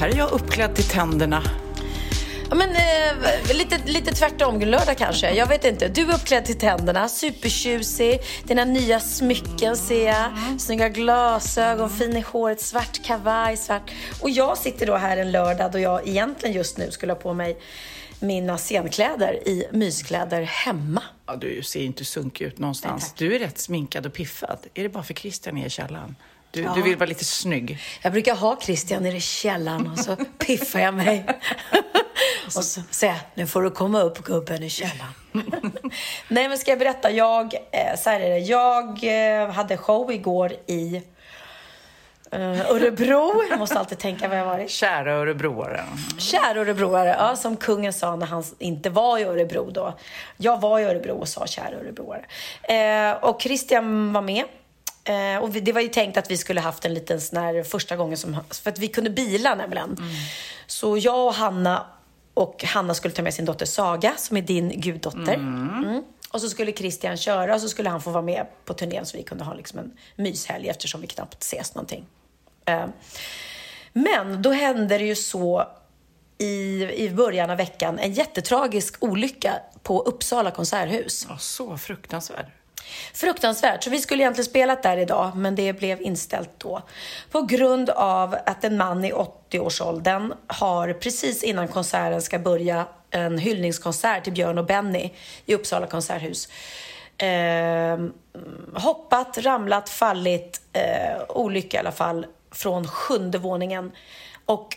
här är jag uppklädd till tänderna. Ja, men, eh, lite, lite tvärtom lördag kanske. Jag vet inte. Du är uppklädd till tänderna, supertjusig. Dina nya smycken ser jag. Snygga glasögon, fin i håret, svart kavaj, svart. Och jag sitter då här en lördag då jag egentligen just nu skulle ha på mig mina scenkläder i myskläder hemma. Ja, du ser inte sunkig ut någonstans. Du är rätt sminkad och piffad. Är det bara för Christian i källaren? Du, du vill vara lite snygg. Jag brukar ha Christian nere i källaren och så piffar jag mig. och så säger jag, nu får du komma upp gubben i källaren. Nej men ska jag berätta, jag, eh, så här är det, jag eh, hade show igår i eh, Örebro. Jag måste alltid tänka var jag varit. Kära örebroare. Kära örebroare, ja, som kungen sa när han inte var i Örebro då. Jag var i Örebro och sa kära örebroare. Och Christian var med. Eh, och vi, det var ju tänkt att vi skulle haft en liten sån här första gången som, för att vi kunde bila nämligen. Så jag och Hanna och Hanna skulle ta med sin dotter Saga som är din guddotter. Mm. Och så skulle Christian köra och så skulle han få vara med på turnén så vi kunde ha liksom en myshelg eftersom vi knappt ses någonting. Eh, men då hände det ju så i, i början av veckan en jättetragisk olycka på Uppsala konserthus. Ja, så fruktansvärd. Fruktansvärt. Så vi skulle egentligen spelat där idag, men det blev inställt då. På grund av att en man i 80-årsåldern har precis innan konserten ska börja en hyllningskonsert till Björn och Benny i Uppsala konserthus. Eh, hoppat, ramlat, fallit, eh, olycka i alla fall, från sjunde våningen. Och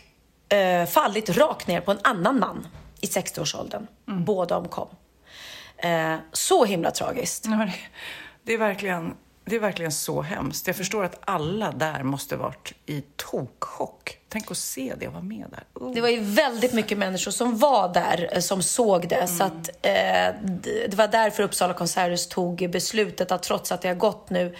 eh, fallit rakt ner på en annan man i 60-årsåldern. Båda omkom. Eh, så himla tragiskt. Ja, det, är verkligen, det är verkligen så hemskt. Jag förstår att alla där måste varit i tokchock. Tänk att se det och vara med där. Oh. Det var ju väldigt mycket människor som var där, eh, som såg det. Så att, eh, det var därför Uppsala konserthus tog beslutet att trots att det har gått nu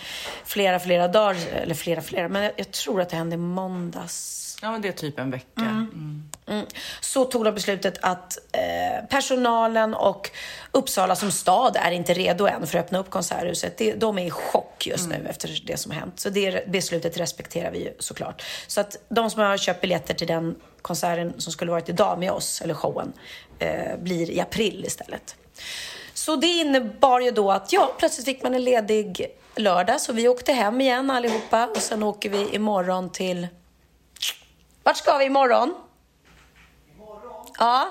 flera, flera dagar, eller flera, flera, men jag, jag tror att det hände i måndags. Ja, men det är typ en vecka. Mm. Mm. Så tog de beslutet att eh, personalen och Uppsala som stad är inte redo än för att öppna upp konserthuset. Det, de är i chock just nu efter det som har hänt. Så det beslutet respekterar vi ju såklart. Så att de som har köpt biljetter till den konserten som skulle varit idag med oss, eller showen, eh, blir i april istället. Så det innebar ju då att ja, plötsligt fick man en ledig lördag. Så vi åkte hem igen allihopa och sen åker vi imorgon till... Vart ska vi imorgon? Ja.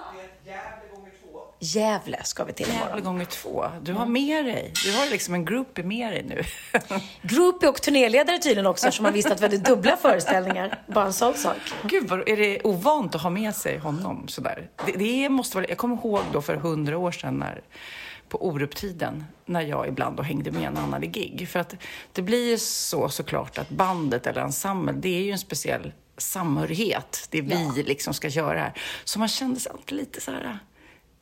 Gävle ska vi till imorgon. gånger två. Du har med dig. Du har liksom en groupie med dig nu. Groupie och turnéledare tydligen också, eftersom man visste att vi hade dubbla föreställningar. Bara en sån sak. Gud, vad, är det ovant att ha med sig honom sådär? Det, det måste vara, jag kommer ihåg då för hundra år sedan när, på Oruptiden när jag ibland då hängde med en annan i gig. För att det blir ju så såklart att bandet eller ensemble, det är ju en speciell samhörighet. Det vi liksom ska göra här. Så man kände sig alltid lite så här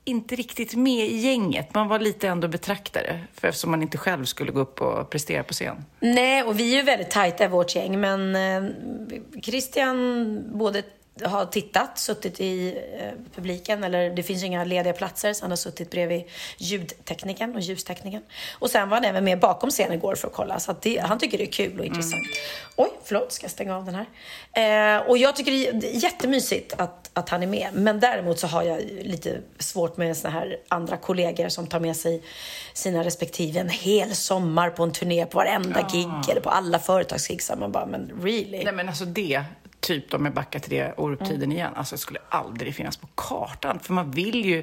inte riktigt med i gänget. Man var lite ändå betraktare, för eftersom man inte själv skulle gå upp och prestera på scen. Nej, och vi är ju väldigt tajta i vårt gäng, men eh, Christian både har tittat, suttit i eh, publiken, eller det finns ju inga lediga platser, så han har suttit bredvid ljudteknikern och ljusteknikern. Och sen var han även med bakom scenen igår för att kolla, så att det, han tycker det är kul och intressant. Oj, förlåt, ska jag stänga av den här? Eh, och jag tycker det är jättemysigt att, att han är med, men däremot så har jag lite svårt med såna här andra kollegor som tar med sig sina respektive en hel sommar på en turné på varenda gig eller på alla företagsgig. Så man bara, men really? Nej men alltså det, typ om jag backar till det Orup-tiden Mm. igen, alltså det skulle aldrig finnas på kartan. För man vill ju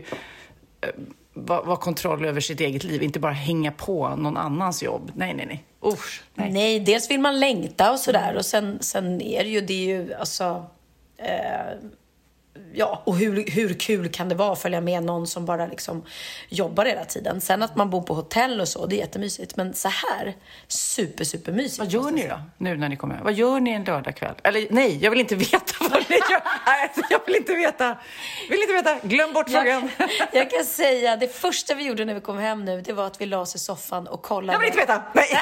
eh, vara vara kontroll över sitt eget liv, inte bara hänga på någon annans jobb. Nej, nej, nej. Usch, nej. Nej, dels vill man längta och sådär. Och sen, sen är det ju, det är ju alltså... Eh, ja, och hur, hur kul kan det vara att följa med någon som bara liksom jobbar hela tiden? Sen att man bor på hotell och så, det är jättemysigt. Men så här, super, super mysigt. Vad gör ni då, nu när ni kommer hem? Vad gör ni en lördagkväll? Eller nej, jag vill inte veta vad ni gör. Nej, jag vill inte veta. Vill inte veta. Glöm bort frågan. Jag, jag kan säga, det första vi gjorde när vi kom hem nu, det var att vi la oss i soffan och kollade. Jag vill inte veta. Nej.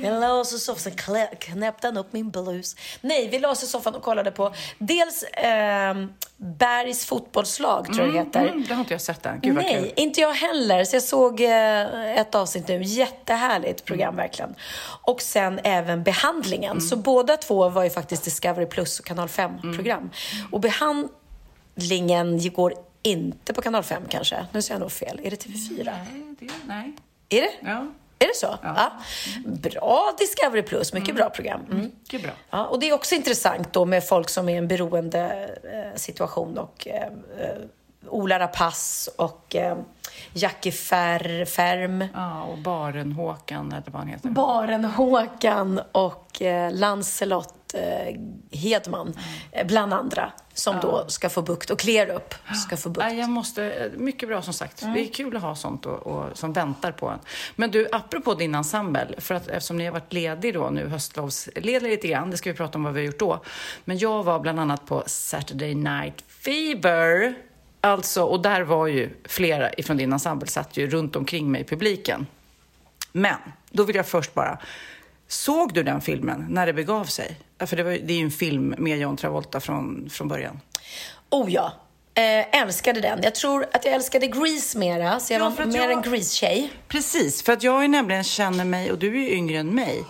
Vi la oss i soffan, knäppte han upp min blus. Nej, vi la oss i soffan och kollade på dels eh, Bergs fotbollslag, tror jag det heter. Mm, det har inte jag sett än. Gud Nej, kul. inte jag heller. Så jag såg eh, ett avsnitt nu. Jättehärligt program verkligen. Och sen även behandlingen. Så båda två var ju faktiskt Discovery Plus och Kanal 5-program. Och behandlingen går inte på Kanal 5 kanske. Nu säger jag nog fel. Är det TV4? Nej, det, nej. Är det? Ja, Är det så? Ja. Bra Discovery Plus, mycket bra program. Mm. mycket bra. Ja, och det är också intressant då med folk som är i en beroende eh, situation och eh, eh, Ola Rapace och eh, Jackie Fär, Färm. Ja, och Baren-Håkan eller vad han heter. Baren Håkan och eh, Lancelot Hedman, eh, bland andra, som då ska få bukt och Clear Up ska få bukt. Jag måste, mycket bra som sagt. Mm. Det är kul att ha sånt och, och, som väntar på en. Men du, apropå din ensemble, för att eftersom ni har varit ledig då nu, höstlovsledig lite grann, det ska vi prata om vad vi har gjort då. Men jag var bland annat på Saturday Night Fever. Alltså, och där var ju flera ifrån din ensemble satt ju runt omkring mig i publiken. Men, då vill jag först bara, såg du den filmen när det begav sig? För det, var, det är ju en film med John Travolta från, från början. Oh ja, eh, älskade den. Jag tror att jag älskade Grease mera, så jag Ja, var mer jag- en Grease-tjej. Precis, för att jag är nämligen känner mig, och du är ju yngre än mig,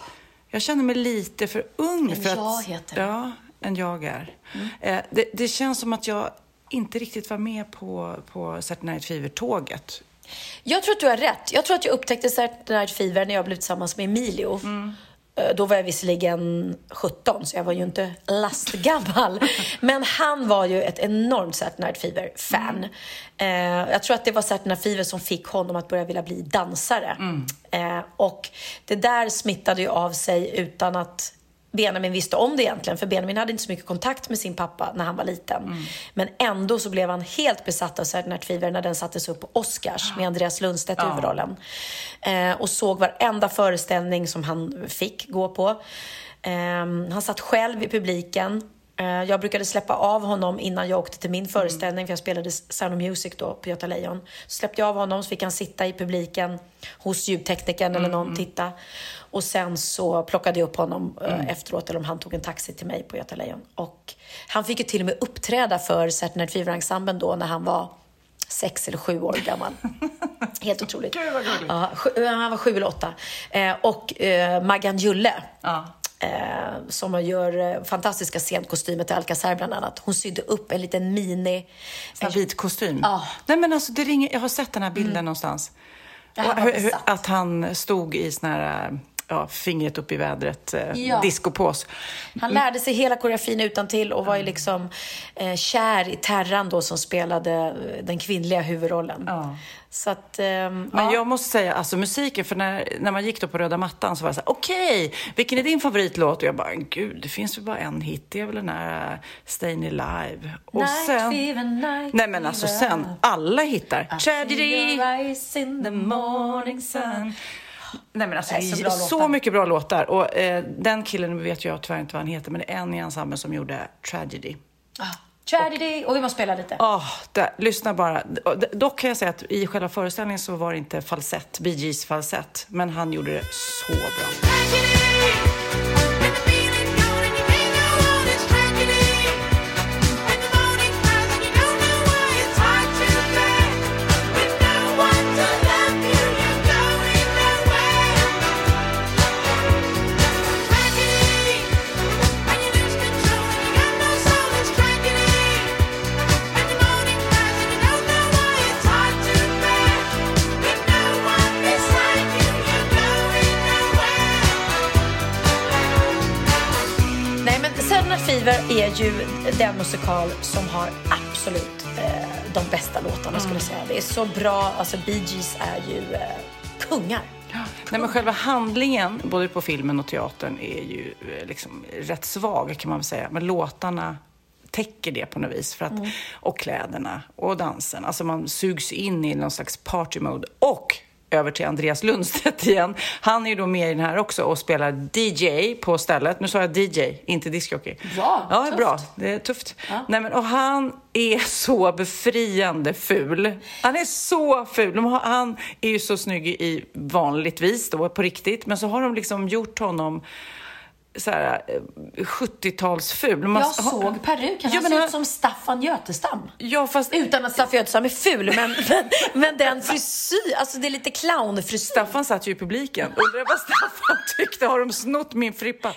jag känner mig lite för ung En för jag att... heter. Ja, en jag är. Eh, det, det känns som att jag inte riktigt var med på, på Saturday Night Fever-tåget. Jag tror att du har rätt. Jag tror att jag upptäckte Saturday Night Fever när jag blev tillsammans med Emilio. Eh, Då var jag visserligen 17, så jag var ju inte lastgammal. Men han var ju ett enormt Saturday Night Fever-fan. Eh, jag tror att det var Saturday Night Fever som fick honom att börja vilja bli dansare. Eh, och det där smittade ju av sig utan att Benjamin visste om det egentligen, för Benjamin hade inte så mycket kontakt med sin pappa när han var liten. Men ändå så blev han helt besatt av Saturday Night Fever när den sattes upp på Oscars med Andreas Lundstedt i huvudrollen. Eh, och såg varenda föreställning som han fick gå på. Eh, han satt själv i publiken. Eh, jag brukade släppa av honom innan jag åkte till min föreställning, för jag spelade Sound of Music då på Göta Lejon. Så släppte jag av honom, så fick han sitta i publiken hos ljudteknikern eller någon titta. Och sen så plockade jag upp honom eh, efteråt, eller om han tog en taxi till mig på Göta Lejon. Och han fick ju till och med uppträda för Saturday Night Fever-ensemblen då när han var sex eller sju år gammal. Helt otroligt. Ja, sju, han var sju eller åtta. Eh, och eh, Maggan Julle, Ja. eh, som gör eh, fantastiska scenkostymer till Alcazar bland annat. Hon sydde upp en liten mini... Här vit kostym. Ja. Nej, men alltså, det ringer, jag har sett den här bilden någonstans. Ja, han Och hur- att han stod i sån här, ja, fingret upp i vädret, eh, Ja. discopås. Han lärde sig hela koreografin utan till och var ju liksom eh, kär i Terran då som spelade eh, den kvinnliga huvudrollen. Ja. Så att... ehm, Men ja. jag måste säga, alltså musiken, för när, när man gick då på röda mattan så var det så här, okej, vilken är din favoritlåt? Och jag bara, gud, det finns väl bara en hit, det är väl den här uh, Stayin' Alive. Och Night fever, night nej men alltså sen, alla hittar. I Tragedy, in the morning sun. Nej men alltså, så det är bra så mycket bra låtar. Och eh, den killen vet jag tyvärr inte vad han heter, men det är en i ensemblen som gjorde Tragedy. Ah, Tragedy. Och vi måste spela lite. Åh, där, lyssna bara. Och Dock kan jag säga att i själva föreställningen så var det inte falsett, Bee Gees falsett, men han gjorde det så bra. Är ju den musikal som har absolut eh, de bästa låtarna skulle jag säga. Det är så bra, alltså Bee Gees är ju eh, kungar. Nej, men själva handlingen, både på filmen och teatern, är ju eh, liksom rätt svag kan man väl säga. Men låtarna täcker det på något vis. För att, Och kläderna och dansen. Alltså man sugs in i någon slags party mode. Och över till Andreas Lundstedt igen. Han är ju då med i den här också och spelar DJ på stället. Nu sa jag DJ, inte discjockey. Bra, Ja, tufft. bra. Det är tufft. Nej, men, och han är så befriande ful. Han är så ful. Har, han är ju så snygg i vanligtvis då, på riktigt. Men så har de liksom gjort honom så här, eh, 70-talsful. Man- Jag såg peruken, Ja, han men ser han- ut som Staffan Götestam. Ja, fast Utan att Staffan Götestam är ful, men, men, men den frisyr, alltså det är lite clownfrisyr. Staffan satt ju i publiken. Undrar vad Staffan tyckte. Har de snott min frippa?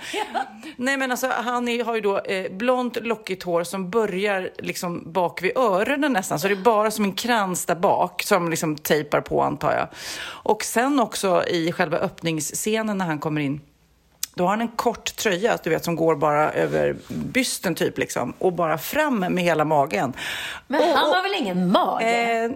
Nej, men alltså han är, har ju då eh, blont lockigt hår som börjar liksom bak vid öronen nästan. Så det är bara som en krans där bak som liksom tejpar på antar jag. Och sen också i själva öppningsscenen när han kommer in då har han en kort tröja, du vet, som går bara över bysten typ liksom. Och bara fram med hela magen. Men Och- han har väl ingen mage? Eh,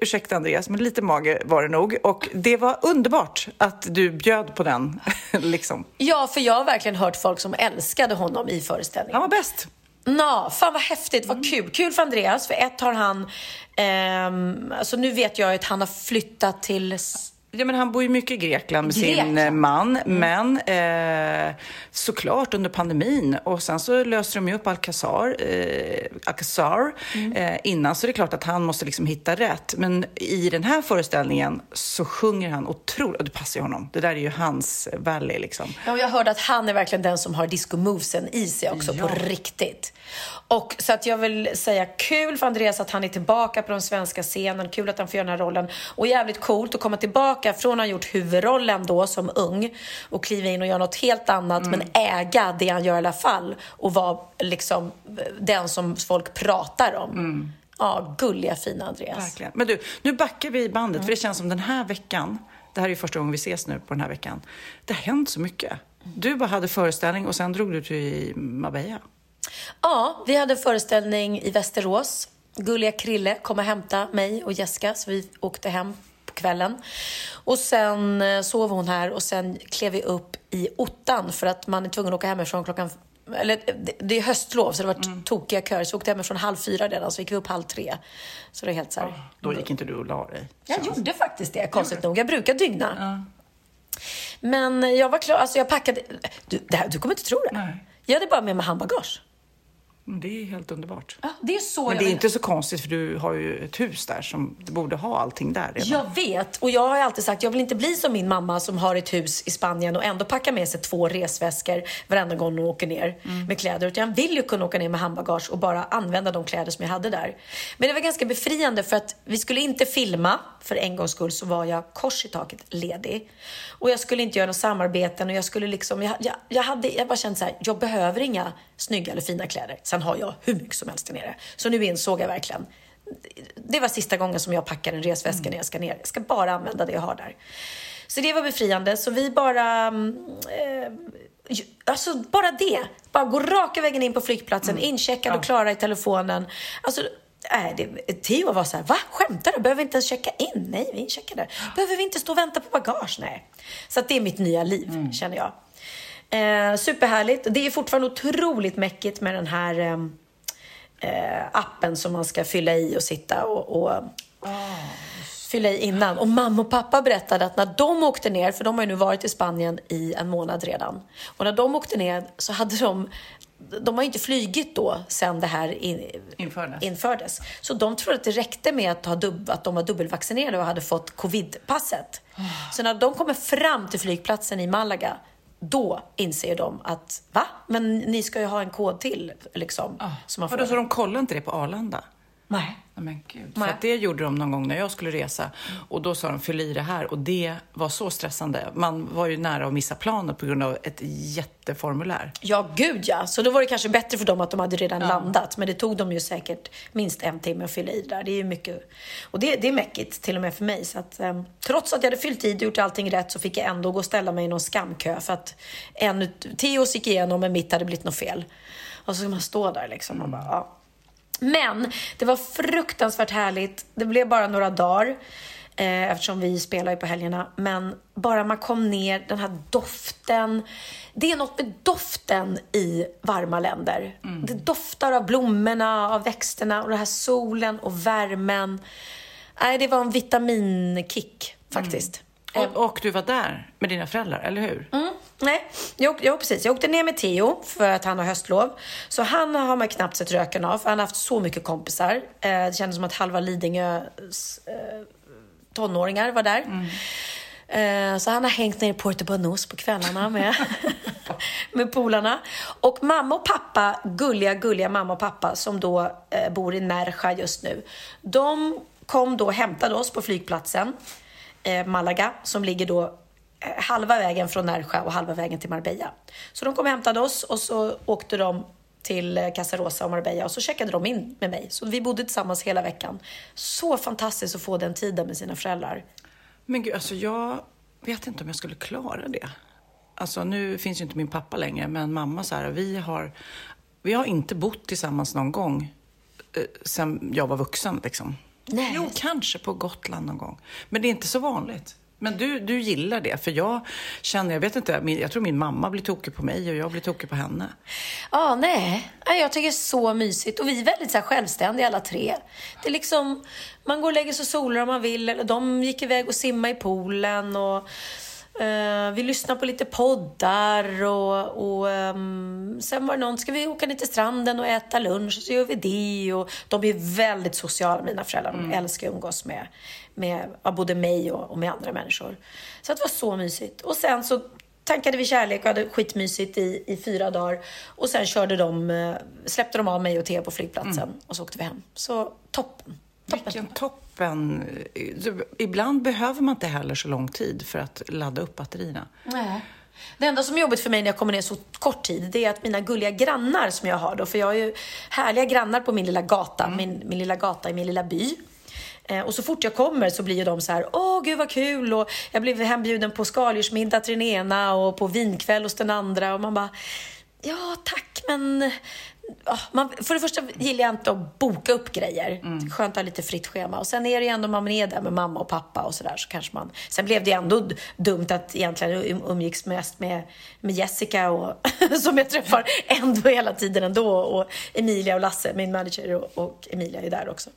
ursäkta Andreas, men lite mage var det nog. Och det var underbart att du bjöd på den. liksom. Ja, för jag har verkligen hört folk som älskade honom i föreställningen. Han var bäst. Nå, fan vad häftigt, vad kul. Kul för Andreas, för ett har han, ehm, alltså nu vet jag att han har flyttat till Ja, men han bor ju mycket i Grekland med sin Grekland. eh, man, men eh, såklart under pandemin. Och sen så löste de ju upp Alcazar, eh, Alcazar eh, innan, så det är klart att han måste liksom hitta rätt. Men i den här föreställningen så sjunger han otroligt, och det passar ju honom. Det där är ju hans valley liksom. Ja, och jag hörde att han är verkligen den som har disco-movesen i sig också på riktigt. Och så att jag vill säga kul för Andreas att han är tillbaka på den svenska scenen. Kul att han får göra den här rollen. Och jävligt coolt att komma tillbaka från att ha gjort huvudrollen då som ung och kliva in och göra något helt annat men äga det han gör i alla fall och vara liksom den som folk pratar om. Ja, gulliga fina Andreas. Verkligen. Men du, nu backar vi i bandet, för det känns som den här veckan, det här är ju första gången vi ses nu på den här veckan, det har hänt så mycket. Du bara hade föreställning och sen drog du till Marbella. Ja, vi hade en föreställning i Västerås. Gulliga Krille kom och hämta mig och Jessica, så vi åkte hem på kvällen. Och sen eh, sov hon här och sen klev vi upp i ottan för att man är tvungen att åka hemifrån klockan eller det- det är höstlov så det var mm. tokiga köer. Så vi åkte hemifrån halv fyra redan, så gick vi upp halv tre. Så det är helt så här. Då gick inte du och la dig. Jag gjorde faktiskt det, konstigt nog. Jag brukar dygna. Men jag var klar, alltså jag packade... Du, här, du kommer inte tro det. Nej. Jag hade bara med mig handbagage. Men Det är helt underbart. Ja, det är så Men det är inte så konstigt för du har ju ett hus där som du borde ha allting där redan. Jag vet, och jag har alltid sagt jag vill inte bli som min mamma som har ett hus i Spanien och ändå packar med sig två resväskor varenda gång hon åker ner med kläder. Utan jag vill ju kunna åka ner med handbagage och bara använda de kläder som jag hade där. Men det var ganska befriande för att vi skulle inte filma. För en gångs skull så var jag kors i taket ledig. Och jag skulle inte göra några samarbeten och jag skulle liksom, jag, jag, jag hade, jag bara kände så här, jag behöver inga snygga eller fina kläder. Sen har jag hur mycket som helst där nere. Så nu insåg jag verkligen, det var sista gången som jag packar en resväska när jag ska ner. Jag ska bara använda det jag har där. Så det var befriande. Så vi bara... mm, Eh, alltså bara det. Bara gå raka vägen in på flygplatsen, incheckad och klara i telefonen. Alltså, äh, det, Theo var så här, va? Skämtar du? Behöver vi inte ens checka in? Nej, vi incheckade. Behöver vi inte stå och vänta på bagage? Nej. Så det är mitt nya liv, känner jag. Eh, superhärligt. Det är fortfarande otroligt mäckigt med den här ehm, eh, appen som man ska fylla i och sitta och, och fylla i innan. Och mamma och pappa berättade att när de åkte ner, för de har ju nu varit i Spanien i en månad redan. Och när de åkte ner så hade de de har ju inte flygit då sen det här in, Infördes. infördes. Så de trodde att det räckte med att, ha dubb, att de var dubbelvaccinerade och hade fått covid-passet. Så när de kommer fram till flygplatsen i Malaga, då inser de att va? Men ni ska ju ha en kod till liksom. som man får. Vadå, så de kollade inte det på Arlanda? Nej. Nej, men gud. Nej. För det gjorde de någon gång när jag skulle resa. Och då sa de, fyll i det här. Och det var så stressande. Man var ju nära att missa planet på grund av ett jätteformulär. Ja, gud ja. Så då var det kanske bättre för dem att de hade redan landat. Men det tog dem ju säkert minst en timme att fylla i det där. Det är ju mycket. Och det, det är mäckigt till och med för mig. Så att, ehm, trots att jag hade fyllt i och gjort allting rätt så fick jag ändå gå och ställa mig i någon skamkö för att en Theos gick igenom men mitt hade blivit något fel. Och så ska man stå där liksom och bara, ja. Men det var fruktansvärt härligt. Det blev bara några dagar. Eh, eftersom vi spelar ju på helgerna. Men bara man kom ner, den här doften. Det är något med doften i varma länder. Det doftar av blommorna, av växterna och den här solen och värmen. Nej, det var en vitaminkick faktiskt. Och, och du var där med dina föräldrar, eller hur? Mm, nej, jag, jag, precis. Jag åkte ner med Theo för att han har höstlov. Så han har man knappt sett röken av, för han har haft så mycket kompisar. Eh, det kändes som att halva Lidingös eh, tonåringar var där. Eh, så han har hängt ner i Puerto Banús på kvällarna med, med polarna. Och mamma och pappa, gulliga, gulliga mamma och pappa som då eh, bor i Nerja just nu. De kom då och hämtade oss på flygplatsen, eh, Malaga, som ligger då halva vägen från Nerja och halva vägen till Marbella. Så de kom och hämtade oss och så åkte de till eh, Casa Rosa och Marbella och så checkade de in med mig. Så vi bodde tillsammans hela veckan. Så fantastiskt att få den tiden med sina föräldrar. Men gud, alltså jag vet inte om jag skulle klara det. Alltså nu finns ju inte min pappa längre, men mamma så här, vi har, vi har inte bott tillsammans någon gång eh, sen jag var vuxen liksom. Nej. Jo, kanske på Gotland någon gång. Men det är inte så vanligt. Men du, du gillar det, för jag känner, jag vet inte, min, jag tror min mamma blir tokig på mig och jag blir tokig på henne. Ja, nej. nej. Jag tycker det är så mysigt. Och vi är väldigt så här, självständiga alla tre. Det är liksom, man går och lägger sig och solar om man vill. Eller de gick iväg och simma i poolen. Och, vi lyssnar på lite poddar. Och, och ehm, sen var det någon, ska vi åka ner till stranden och äta lunch? Så gör vi det. Och de är väldigt sociala, mina föräldrar. De älskar att umgås med, med både mig och, och med andra människor. Så det var så mysigt. Och sen så tankade vi kärlek och hade skitmysigt i, i fyra dagar. Och sen körde de, eh, släppte de av mig och Theo på flygplatsen och så åkte vi hem. Så toppen. Toppen. Vilken toppen. Ibland behöver man inte heller så lång tid för att ladda upp batterierna. Nej. Det enda som är jobbigt för mig när jag kommer ner så kort tid, det är att mina gulliga grannar som jag har då, för jag har ju härliga grannar på min lilla gata, min, min lilla gata i min lilla by. Eh, och så fort jag kommer så blir ju de så här, åh gud vad kul och jag blev hembjuden på skaldjursmiddag till den ena och på vinkväll hos den andra och man bara, ja tack men man, för det första gillar jag inte att boka upp grejer. Mm. Skönt att ha lite fritt schema. Och sen är det ju ändå man är där med mamma och pappa och sådär så kanske man... Sen blev det ändå d- dumt att egentligen um- umgicks mest med, med Jessica och, som jag träffar ändå hela tiden ändå. Och Emilia och Lasse, min manager och, och Emilia är där också.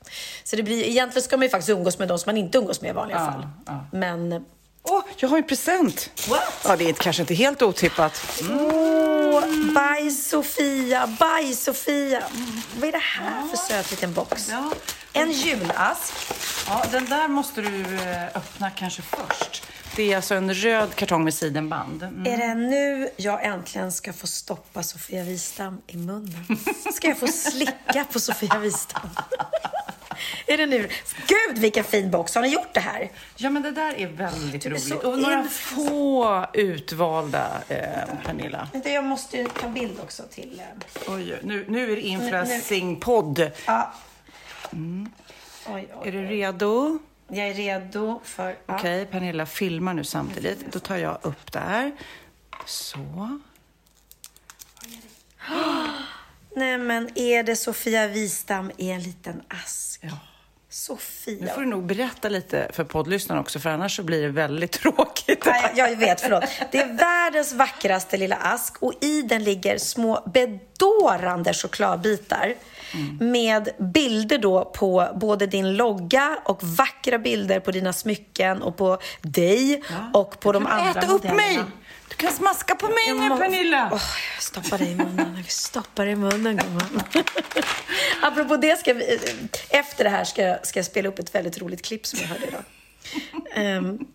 Så det blir, egentligen ska man ju faktiskt umgås med de som man inte umgås med i vanliga Ja, fall. ja. Men... Åh, jag har en present! What? Ja, det är kanske inte helt otippat. Åh, bajs Sofia, bajs Sofia. Vad är det här för söt liten box? Ja. En julask. Ja, den där måste du eh, öppna kanske först. Det är alltså en röd kartong med sidenband. Mm. Är det nu jag äntligen ska få stoppa Sofia Wistam i munnen? Ska jag få slicka på Sofia Wistam? Är det nu? Gud vilken fin box! Har ni gjort det här? Ja, men det där är väldigt är roligt. Och några få utvalda, eh, Pernilla. Vänta, Jag måste ju ta bild också till... eh, Oj, nu, nu är det infrasing-podd. Ja. Oj, oj. Är du redo? Jag är redo för... Ja. Okej, Pernilla filmar nu samtidigt. Då tar jag upp där. Så. Nej men är det Sofia Wistam i en liten ask? Ja. Sofia. Nu får du nog berätta lite för poddlyssnarna också, för annars så blir det väldigt tråkigt. Nej, jag vet, förlåt. Det är världens vackraste lilla ask och i den ligger små bedårande chokladbitar med bilder då på både din logga och vackra bilder på dina smycken och på dig och på de andra Ät upp mig! Du kan smaska på mig Jag nu, må- Pernilla! Åh, jag stoppar dig i munnen. Jag stoppar dig i munnen, gumman. Apropå det, ska vi, efter det här ska jag, ska jag spela upp ett väldigt roligt klipp som jag hörde idag. Um,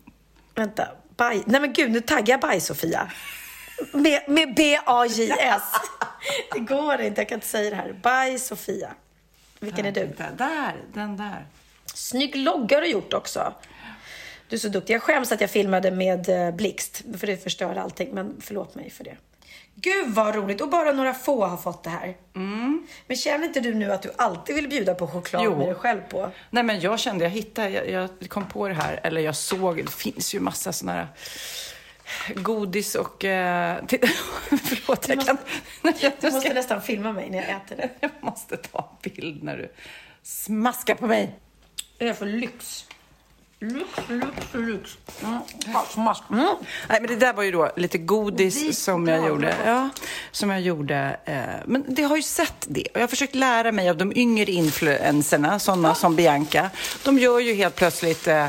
vänta. Baj. Nej men gud, nu taggar jag Baj-Sofia. Med, med B-A-J-S. Det går inte, jag kan inte säga det här. Baj-Sofia. Vilken är du? Där, där, den där. Snygg logga har du gjort också. Du är så duktig. Jag skäms att jag filmade med eh, blixt, för det förstör allting. Men förlåt mig för det. Gud vad roligt! Och bara några få har fått det här. Men känner inte du nu att du alltid vill bjuda på choklad Jo. med dig själv på? Nej, men jag kände, jag hittade, jag, jag kom på det här, eller jag såg, det finns ju massa såna här godis och... Eh, förlåt, jag kan... Du måste nästan filma mig när jag äter det. Jag måste ta en bild när du smaskar på mig. Det är för lyx. Lyx, lyx, lyx. Mm. Smask. Mm. Nej, men det där var ju då lite godis som jag gjorde. Ja, som jag gjorde. Eh, men det har ju sett det. Och jag har försökt lära mig av de yngre influenserna, sådana som Bianca. De gör ju helt plötsligt eh,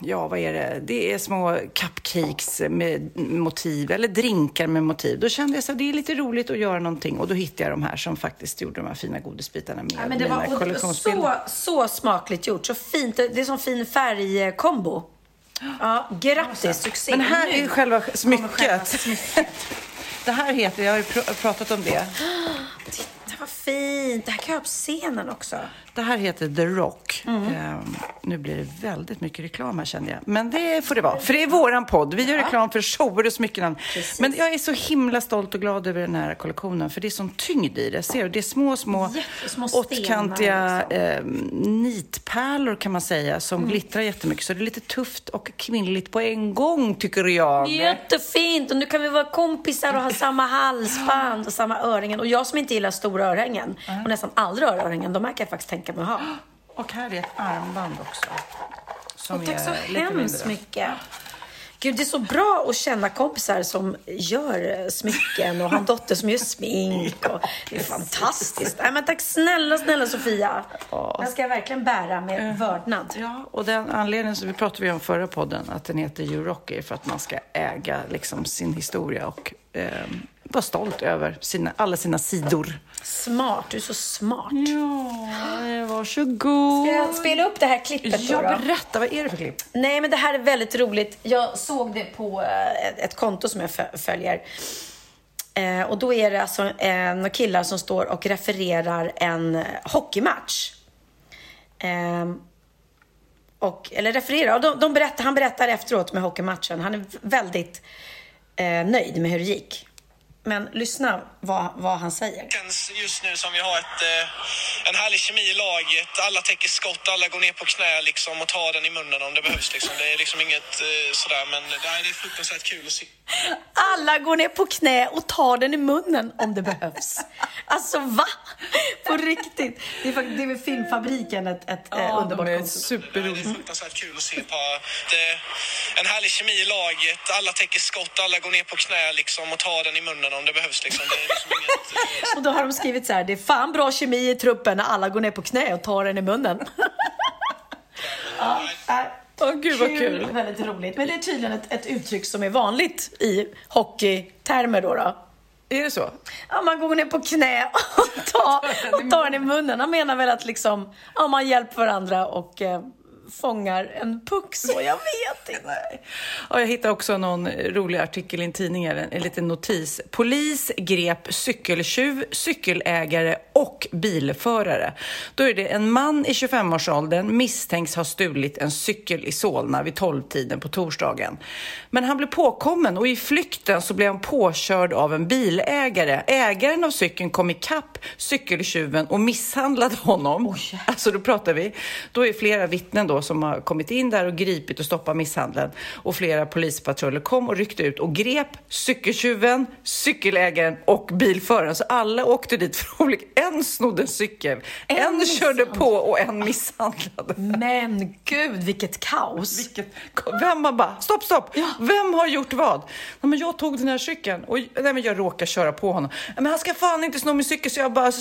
ja, vad är det? Det är små cupcakes med motiv, eller drinkar med motiv. Då kände jag så att det är lite roligt att göra någonting och då hittade jag de här som faktiskt gjorde de här fina godisbitarna med Ja, men det mina var kollektionsbilder. så, så smakligt gjort. Så fint. Det är som fin färgkombo. Ja, grattis. Succé. Men här är själva smycket. själva smycket. Det här heter, jag har ju pr- pratat om det. Det var fint. Det här kan jag ha på scenen också. Det här heter The Rock. Mm. Ehm, nu blir det väldigt mycket reklam här känner jag. Men det får det vara. För det är våran podd. Vi gör reklam för shower och smycken. Men jag är så himla stolt och glad över den här kollektionen. För det är sån tyngd i det. Ser du? Det är små, små stenar, åttkantiga ehm, nitpärlor kan man säga. Som Mm. glittrar jättemycket. Så det är lite tufft och kvinnligt på en gång tycker jag. Jättefint! Och nu kan vi vara kompisar och ha samma halsband och samma örhängen. Och jag som inte gillar stora örhängen och nästan aldrig örhängen, de här kan jag faktiskt tänka mig att ha. Och här är ett armband också. Som Och tack så hemskt mycket. Gud, det är så bra att känna kompisar som gör eh, smycken och har en dotter som gör smink. Och det är fantastiskt. Nej, men tack snälla, snälla Sofia. Den ska jag verkligen bära med vördnad. Ja, och den anledningen som vi pratade om förra podden, att den heter You Rock, är för att man ska äga liksom sin historia och eh, vara stolt över sina, alla sina sidor. Smart, du är så smart. Ja, varsågod. Ska jag spela upp det här klippet då? Ja, berätta, vad är det för klipp? Nej, men det här är väldigt roligt. Jag såg det på eh, ett, konto som jag fö- följer. Eh, och då är det alltså eh, några killar som står och refererar en hockeymatch. Eh, och, eller refererar, och de, de berättar, han berättar efteråt med hockeymatchen. Han är väldigt eh, nöjd med hur det gick. Men lyssna vad, vad han säger. känns just nu som vi har ett, eh, en härlig kemi i laget. Alla täcker skott, alla går ner på knä liksom och tar den i munnen om det behövs. Liksom. Det är liksom inget eh, sådär, men det är, det är fruktansvärt kul att se. Alla går ner på knä och tar den i munnen om det behövs. Alltså va? På riktigt. Det är, faktiskt, det är väl Filmfabriken ett, ett eh, underbart de är konto. Det är fruktansvärt kul att se på. Det är en härlig kemi i laget. Alla täcker skott, alla går ner på knä liksom och tar den i munnen om det behövs. Liksom. Det är liksom inget... Och då har de skrivit så här, det är fan bra kemi i truppen när alla går ner på knä och tar den i munnen. ja, Åh, gud vad kul. Väldigt roligt. Men det är tydligen ett, ett uttryck som är vanligt i hockeytermer då. då. Är det så? Ja, man går ner på knä och tar, och tar den i munnen. Han menar väl att liksom, ja, man hjälper varandra och eh, fångar en puck så. Jag vet inte. Och jag hittade också någon rolig artikel i en tidning, en, en liten notis. Polis grep cykeltjuv, cykelägare och bilförare. Då är det en man i 25-årsåldern misstänks ha stulit en cykel i Solna vid 12-tiden på torsdagen. Men han blev påkommen och i flykten så blev han påkörd av en bilägare. Ägaren av cykeln kom ikapp cykeltjuven och misshandlade honom. alltså då pratar vi. Då är flera vittnen då som har kommit in där och gripit och stoppat misshandeln. Och flera polispatruller kom och ryckte ut och grep cykeltjuven, cykelägaren och bilföraren. Så alla åkte dit för olika... En snodde en cykel, en, En körde på och en misshandlade. Men gud, vilket kaos. Vilket, vem har bara, stopp, stopp! Vem har gjort vad? Nej, men jag tog den här cykeln och nej, men jag råkade köra på honom. Men han ska fan inte sno min cykel så jag bara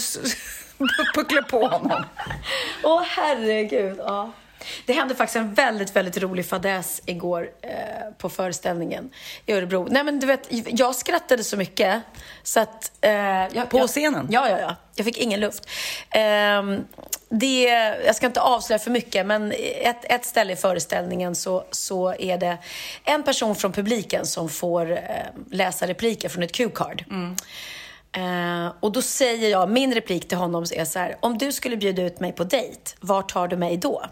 pucklade på honom. Åh herregud. Ja. Det hände faktiskt en väldigt, väldigt rolig fadäs igår eh, på föreställningen i Örebro. Nej men du vet, jag skrattade så mycket så att... Eh, jag, På jag, scenen? Ja, ja, ja. Jag fick ingen luft. Ehm, det, jag ska inte avslöja för mycket, men ett, ett ställe i föreställningen så, så är det en person från publiken som får eh, läsa repliker från ett cue-card. Eh, och då säger jag, min replik till honom är så här, om du skulle bjuda ut mig på dejt, var tar du mig då?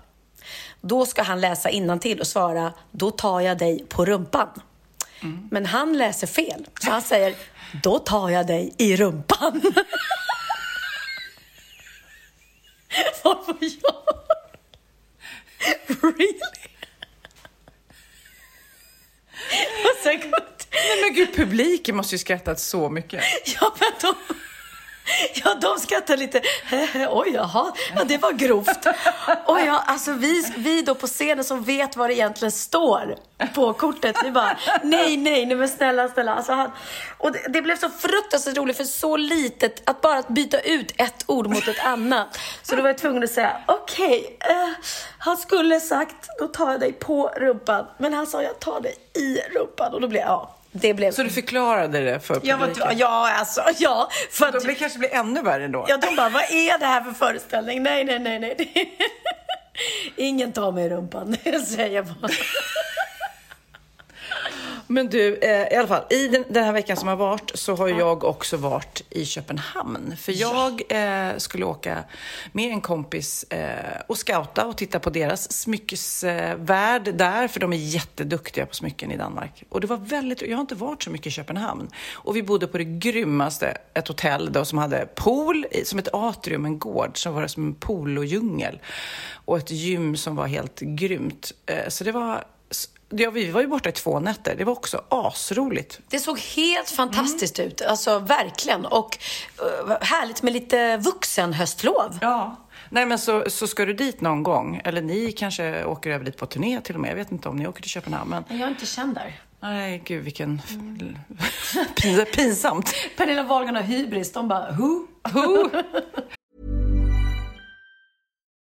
Då ska han läsa till och svara, då tar jag dig på rumpan. Men han läser fel, så han säger, då tar jag dig i rumpan. Varför jag? Really? publiken måste ju skrattat så mycket. Ja, men de, ja, de skrattar lite. Oj, jaha, ja, det var grovt. Och ja, alltså vi, vi då på scenen som vet vad det egentligen står på kortet, vi bara nej, nej, nej men snälla, snälla. Alltså, han, och det, det blev så fruktansvärt roligt för så litet att bara att byta ut ett ord mot ett annat. Så då var jag tvungen att säga okej, eh, han skulle sagt då tar jag dig på rumpan, men han sa jag tar dig i rumpan och då blev jag, ja. Det blev... Så du förklarade det för Ja, publiken? men, ja, alltså, ja. För att, blir, kanske blir ännu värre då. ja, de bara, vad är det här för föreställning? Nej, nej, nej, nej. Ingen tar mig i rumpan, säger jag bara. Men du, eh, i alla fall, i den, den här veckan som har varit så har jag också varit i Köpenhamn. För jag eh, skulle åka med en kompis eh, och scouta och titta på deras smyckesvärld där, för de är jätteduktiga på smycken i Danmark. Och det var väldigt, jag har inte varit så mycket i Köpenhamn. Och vi bodde på det grymmaste, ett hotell då som hade pool, som ett atrium, en gård, som var som en pool-och-djungel. Och ett gym som var helt grymt. Eh, så det var Ja, vi var ju borta i två nätter. Det var också asroligt. Det såg helt fantastiskt ut, alltså verkligen. Och uh, härligt med lite vuxen höstlov. Ja. Nej, men så, så ska du dit någon gång, eller ni kanske åker över dit på turné till och med. Jag vet inte om ni åker till Köpenhamn, men Jag är inte känd där. nej, gud vilken Pins- pinsamt. Pernilla Wahlgren och Hybris, de bara, who? Who?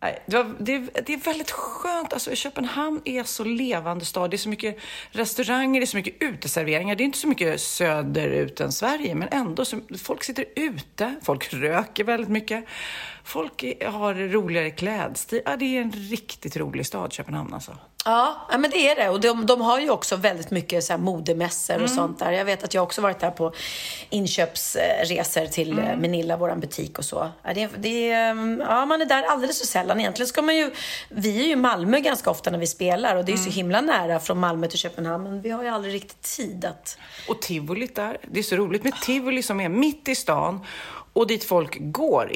Det, var, det, det, är väldigt skönt. Alltså, Köpenhamn är så levande stad. Det är så mycket restauranger, det är så mycket uteserveringar. Det är inte så mycket söderut än Sverige, men ändå. Så, folk sitter ute, folk röker väldigt mycket. Folk har roligare klädstil. Ja, det är en riktigt rolig stad, Köpenhamn alltså. Ja, men det är det. Och de, de har ju också väldigt mycket så här modemässor och mm. sånt där. Jag vet att jag också varit där på inköpsresor till mm. Menilla, vår butik och så. Det, det, ja, man är där alldeles för sällan. Egentligen ska man ju... Vi är ju i Malmö ganska ofta när vi spelar och det är mm. så himla nära från Malmö till Köpenhamn. Men vi har ju aldrig riktigt tid att... Och tivolit där. Det är så roligt med tivoli som är mitt i stan och dit folk går.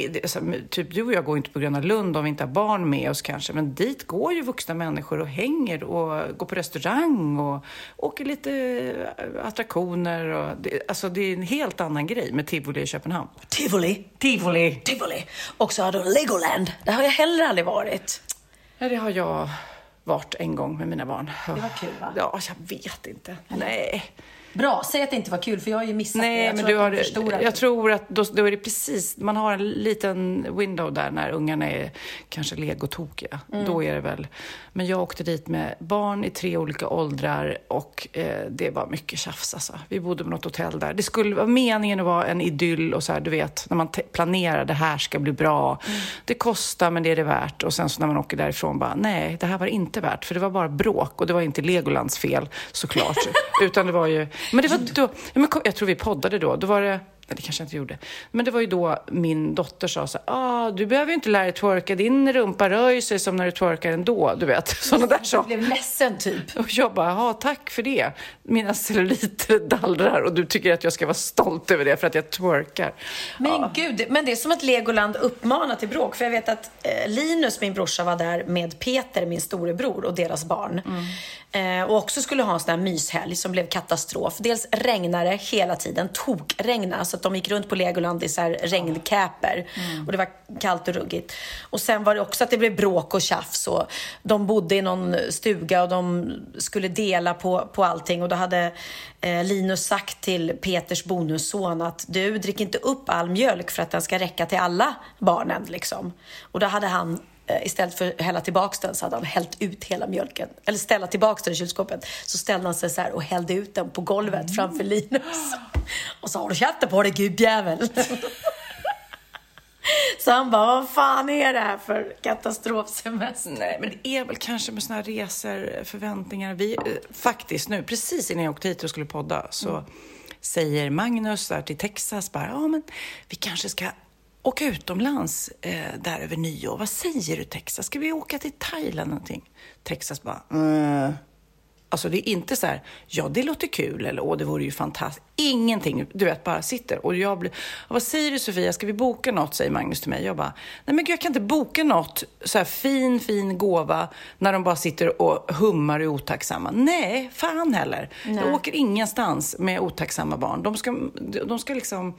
Typ du och jag går inte på Gröna Lund om vi inte har barn med oss kanske, men dit går ju vuxna människor och hänger och går på restaurang och åker lite eh, attraktioner. Och det, alltså det är en helt annan grej med tivoli i Köpenhamn. Tivoli? Tivoli! Tivoli! Och så har du Legoland. Där har jag heller aldrig varit. Ja, det har jag varit en gång med mina barn. Det var kul va? Ja, jag vet inte. Nej. Bra, säg att det inte var kul för jag har ju missat Nej, det. Jag men du har, jag tror att då, då, är det precis, man har en liten window där när ungarna är kanske legotokiga. Mm. Då är det väl. Men jag åkte dit med barn i tre olika åldrar och eh, det var mycket tjafs alltså. Vi bodde på något hotell där. Det skulle vara meningen att vara en idyll och så här, du vet, när man planerar det här ska bli bra. Mm. Det kostar men det är det värt. Och sen så när man åker därifrån bara, nej, det här var inte värt. För det var bara bråk och det var inte Legolands fel såklart. Utan det var ju men det var då, jag tror vi poddade då, då var det Nej, det kanske jag inte gjorde. Men det var ju då min dotter sa så ah, du behöver ju inte lära dig twerka, din rumpa rör sig som när du twerkar ändå, du vet. Sådana där saker. Du blev ledsen typ. Och jag bara, ja tack för det. Mina celluliter dallrar och du tycker att jag ska vara stolt över det för att jag twerkar. Men ja. gud, men det är som att Legoland uppmanar till bråk. För jag vet att eh, Linus, min brorsa, var där med Peter, min storebror, och deras barn. Mm. Eh, och också skulle ha en sån här myshelg som blev katastrof. Dels regnade hela tiden, tokregna så att de gick runt på Legoland i så regnkäper. Mm. Och det var kallt och ruggigt. Och sen var det också att det blev bråk och tjafs. Och de bodde i någon stuga och de skulle dela på, på allting. Och då hade eh, Linus sagt till Peters bonusson att du, drick inte upp all mjölk för att den ska räcka till alla barnen. Liksom. Och då hade han istället för att hälla tillbaka den så hade han hällt ut hela mjölken. Eller ställa tillbaka den i kylskåpet. Så ställde han sig så och hällde ut den på golvet mm. framför Linus. Och så har du käften på dig gubbjävel. Så han bara, vad fan är det här för katastrofsemester? Nej, men det är väl kanske med såna här resor, förväntningar. Vi, eh, faktiskt nu, precis innan jag åkte hit och skulle podda, så mm. säger Magnus där till Texas bara, ja men vi kanske ska åka utomlands eh, där över nyår. Vad säger du Texas? Ska vi åka till Thailand någonting? Texas bara, mm. Alltså det är inte så här, ja det låter kul eller åh det vore ju fantastiskt. Ingenting, du vet bara sitter och jag blir, vad säger du Sofia, ska vi boka något? Säger Magnus till mig. Jag bara, nej men gud jag kan inte boka något så här fin, fin gåva när de bara sitter och hummar och är otacksamma. Nej, fan heller. Nej. Jag åker ingenstans med otacksamma barn. De ska, de ska liksom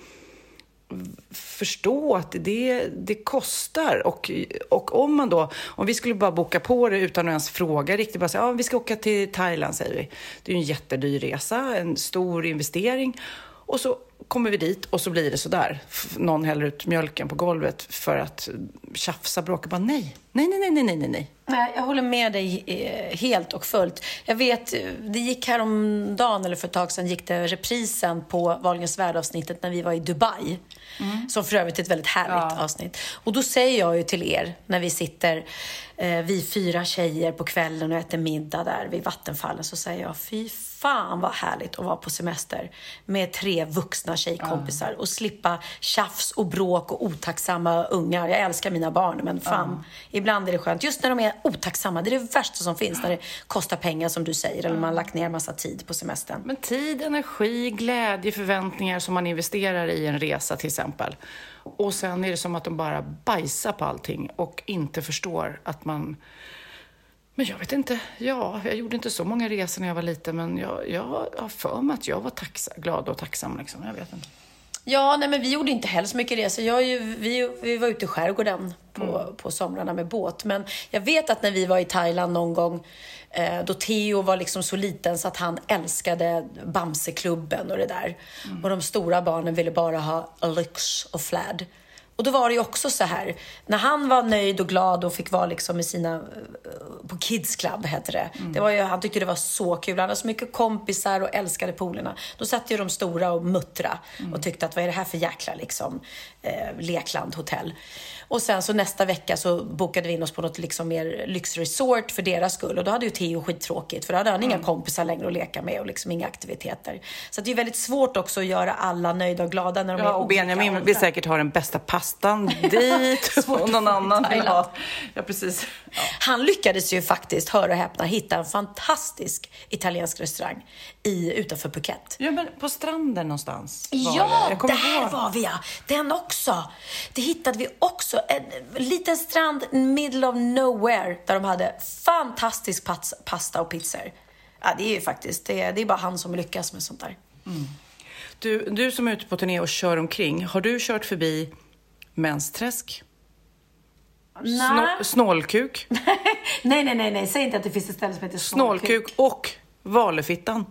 förstå att det, det kostar. Och, och om man då, om vi skulle bara boka på det utan att ens fråga riktigt, bara säga, ja, vi ska åka till Thailand säger vi. Det är ju en jättedyr resa, en stor investering. Och så kommer vi dit och så blir det sådär. Någon häller ut mjölken på golvet för att tjafsa, bråka. Bara nej, nej, nej, nej, nej, nej, nej. Nej, jag håller med dig eh, helt och fullt. Jag vet, eh, det gick häromdagen, eller för ett tag sedan, gick det reprisen på Wahlgrens värld-avsnittet när vi var i Dubai. Som för övrigt är ett väldigt härligt avsnitt. Och då säger jag ju till er, när vi sitter, eh, vi fyra tjejer på kvällen och äter middag där vid Vattenfallen, så säger jag, fy fan vad härligt att vara på semester med tre vuxna tjejkompisar och slippa tjafs och bråk och otacksamma ungar. Jag älskar mina barn, men fan, ibland är det skönt. Just när de är otacksamma, det är det värsta som finns, när det kostar pengar som du säger, eller man har lagt ner massa tid på semestern. Men tid, energi, glädje, förväntningar som man investerar i en resa till exempel. Och sen är det som att de bara bajsar på allting och inte förstår att man... Men jag vet inte, ja, jag gjorde inte så många resor när jag var liten men jag, jag har för mig att jag var tacksam, glad och tacksam liksom. Jag vet inte. Ja, nej men vi gjorde inte heller så mycket resor. Jag, ju, vi, vi var ute i skärgården på, på somrarna med båt. Men jag vet att när vi var i Thailand någon gång, eh, då Theo var liksom så liten så att han älskade Bamseklubben och det där. Och de stora barnen ville bara ha lyx och flärd. Och då var det ju också så här, när han var nöjd och glad och fick vara liksom med sina, eh, på Kids Club hette det. det var ju, han tyckte det var så kul, han hade så mycket kompisar och älskade poolerna. Då satt ju de stora och muttra och tyckte att vad är det här för jäkla liksom, eh, lekland hotell. Och sen så nästa vecka så bokade vi in oss på något liksom mer lyxresort för deras skull. Och då hade ju Theo skittråkigt för då hade han inga kompisar längre att leka med och liksom inga aktiviteter. Så det är väldigt svårt också att göra alla nöjda och glada när de är Ja, och olika Benjamin vill säkert ha den bästa pastan dit och någon annan vill ha... Ja, precis. Ja. Han lyckades ju faktiskt, hör och häpna, hitta en fantastisk italiensk restaurang i, utanför Phuket. ja, men på stranden någonstans Ja, det. Där ihåg. var vi ja! Den också! Det hittade vi också. En liten strand, middle of nowhere, där de hade fantastisk pas- pasta och pizzor. Ja, det är ju faktiskt, det är, det är bara han som lyckas med sånt där. Du, du som är ute på turné och kör omkring, har du kört förbi Mensträsk? Snå, snålkuk? nej, nej, nej, nej, säg inte att det finns ett ställe som heter Snålkuk och Valefittan.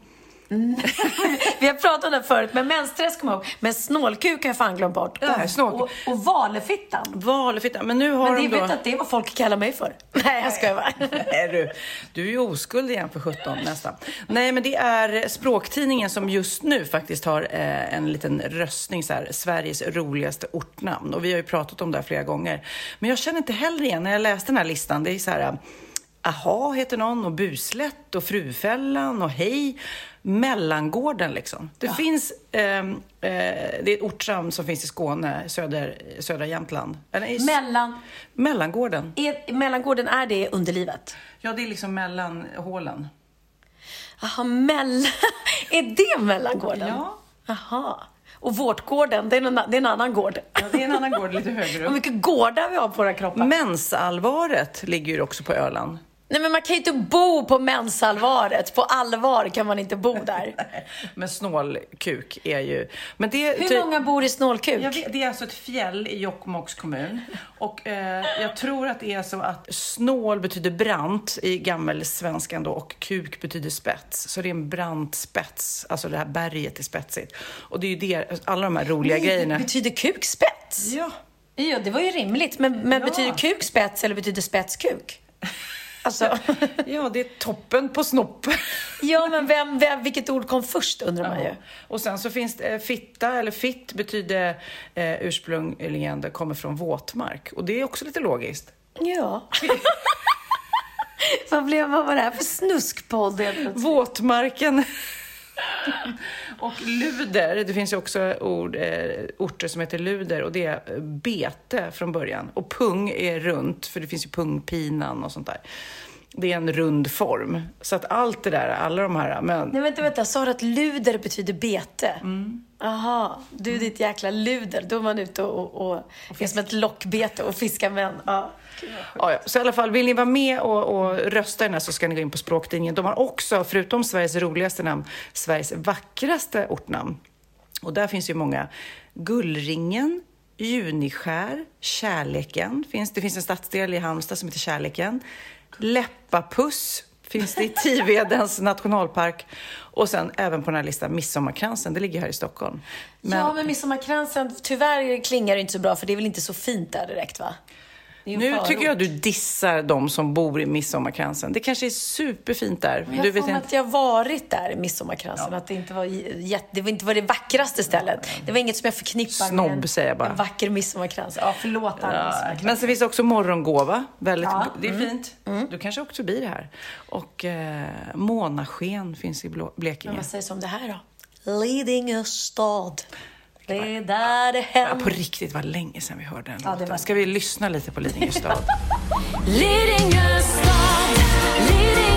Vi har pratat om det förut, men mensträsk kommer jag ihåg. Men snålkuk har jag fan glömt bort. Och, snålkuk. och, och valefittan. Valefittan. Men nu har Men det, de vet då... du att det är vad folk kallar mig för? Nej, jag skojar bara. Nej, du, du är ju oskuld igen för 17 nästan. Nej, men det är Språktidningen som just nu faktiskt har eh, en liten röstning, så här, Sveriges roligaste ortnamn. Och vi har ju pratat om det här flera gånger. Men jag känner inte heller igen, när jag läste den här listan, det är så här, eh, Aha heter någon och Buslätt och Frufällan och Hej. Mellangården liksom. Det finns, ehm, eh, det är ett ortsnamn som finns i Skåne, söder, södra Jämtland. Eller, i, Mellan, Mellangården. är, mellangården, är det underlivet? Ja, det är liksom mellan hålen. Jaha, mellan... är det mellangården? Ja. Jaha. Och vårtgården, det är, en, det är en annan gård. Ja, det är en annan gård lite högre Vad upp. mycket gårdar vi har på våra kroppar. Mensallvaret ligger ju också på Öland. Nej, men man kan ju inte bo på mensallvaret. På allvar kan man inte bo där. Men snålkuk är ju... Men det, Hur ty- många bor i snålkuk? Jag vet, det är alltså ett fjäll i Jokkmokks kommun. Och eh, jag tror att det är så att snål betyder brant i gammelsvenskan då och kuk betyder spets. Så det är en brant spets, alltså det här berget är spetsigt. Och det är ju det, alla de här roliga grejerna. Betyder kuk spets? Ja. Ja, det var ju rimligt. Men, men Ja. betyder kuk spets eller betyder spets kuk? Alltså, ja, det är toppen på snopp. ja, men vem, vem, vilket ord kom först undrar man ju. Och sen så finns det eh, fitta, eller fitt betyder eh, ursprungligen, det kommer från våtmark. Och det är också lite logiskt. Ja. vad, blev, vad var det här för snuskpodd? Våtmarken och luder, det finns ju också ord, eh, orter som heter luder och det är eh, bete från början. Och pung är runt, för det finns ju pungpinan och sånt där. Det är en rund form. Så att allt det där, alla de här, men Nej, vänta, vänta. Sa du att luder betyder bete? Jaha, du ditt jäkla luder. Då är man ute och, och, och är som ett lockbete och fiskar män. Ja. Ja, ja. Så i alla fall, vill ni vara med och, och rösta i den här så ska ni gå in på Språktidningen. De har också, förutom Sveriges roligaste namn, Sveriges vackraste ortnamn. Och där finns ju många. Gullringen, Juniskär, Kärleken. Finns, det finns en stadsdel i Halmstad som heter Kärleken. Läppapuss finns det i Tivedens nationalpark. Och sen även på den här listan Midsommarkransen, det ligger här i Stockholm. Men... Ja, men Midsommarkransen, tyvärr klingar det inte så bra för det är väl inte så fint där direkt va? Nu tycker jag du dissar de som bor i Midsommarkransen. Det kanske är superfint där. Men jag du vet inte. att jag varit där i Midsommarkransen. Ja. Att det inte var, jätte, det inte var det vackraste stället. Det var inget som jag förknippar Snobb, med en, säger jag bara. en vacker midsommarkrans. Ja, förlåt ja. Men så finns det också morgongåva. Väldigt, ja. Det är mm. fint. Mm. Du kanske åkt förbi det här. Och eh, månasken finns i Blekinge. Men vad sägs om det här då? Lidingö stad. Det är där det händer. Ja, på riktigt, vad länge sedan vi hörde den ja, låten. Var... Ska vi lyssna lite på Lidingö stad? Lidingö stad, Lidingö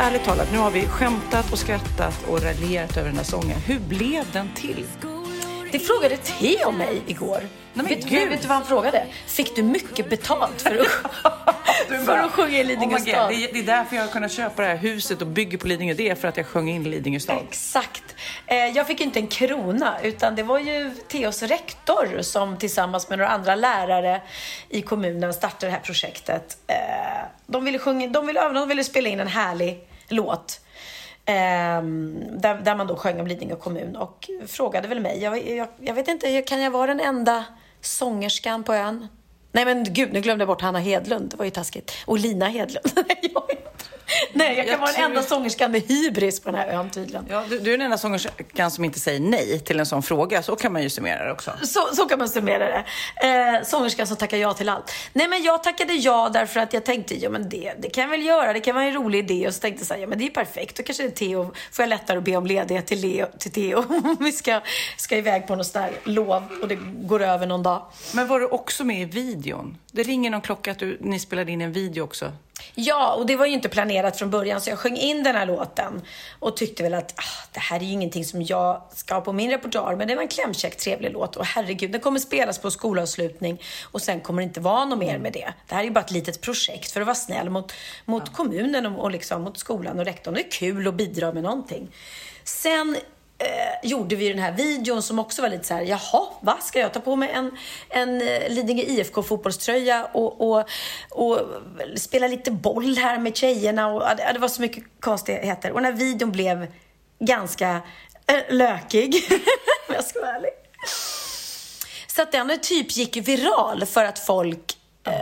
ärligt talat, nu har vi skämtat och skrattat och raljerat över den här sången. Hur blev den till? Det frågade Theo mig igår. Nej, vet, du, vet, du vad han frågade? Fick du mycket betalt för att, för att sjunga i Lidingö oh stad? Det är, det är därför jag har kunnat köpa det här huset och bygger på Lidingö. Det är för att jag sjöng in Lidingö stad. Exakt. Eh, jag fick inte en krona, utan det var ju Theos rektor som tillsammans med några andra lärare i kommunen startade det här projektet. Eh, de ville, sjunga, de ville, de ville spela in en härlig låt. Um, där, där, man då sjöng om Lidingö kommun och frågade väl mig. Jag, jag, jag, vet inte, kan jag vara den enda sångerskan på ön? Nej men gud, nu glömde jag bort Hanna Hedlund. Det var ju taskigt. Och Lina Hedlund. Nej, jag kan jag vara den enda sångerskan med hybris på den här ön tydligen. Ja, du, du är den enda sångerskan som inte säger nej till en sån fråga. Så kan man ju summera det också. Så, så kan man summera det. Eh, sångerskan som tackar ja till allt. Nej, men jag tackade ja därför att jag tänkte, ja men det, det kan jag väl göra. Det kan vara en rolig idé. Och så tänkte jag så här, ja men det är perfekt. Då kanske det är Theo, får jag lättare att be om ledighet till, Leo, till Theo. vi ska, ska iväg på något sånt där lov och det går över någon dag. Men var du också med i videon? Det ringer någon klocka att du, ni spelade in en video också. Ja, och det var ju inte planerat från början så jag sjöng in den här låten och tyckte väl att ah, det här är ju ingenting som jag ska ha på min repertoar men det var en klämkäck, trevlig låt och herregud, den kommer spelas på skolavslutning och sen kommer det inte vara något mer med det. Det här är ju bara ett litet projekt för att vara snäll mot, mot ja. kommunen och, och liksom mot skolan och rektorn. Det är kul att bidra med någonting. Sen eh, gjorde vi den här videon som också var lite så här, jaha, va? Ska jag ta på mig en, en eh, Lidingö IFK fotbollströja och, och, och spela lite boll här med tjejerna? Och, ja, det var så mycket konstigheter. Och den här videon blev ganska äh, lökig, om jag ska vara ärlig. Så att den typ gick viral för att folk eh,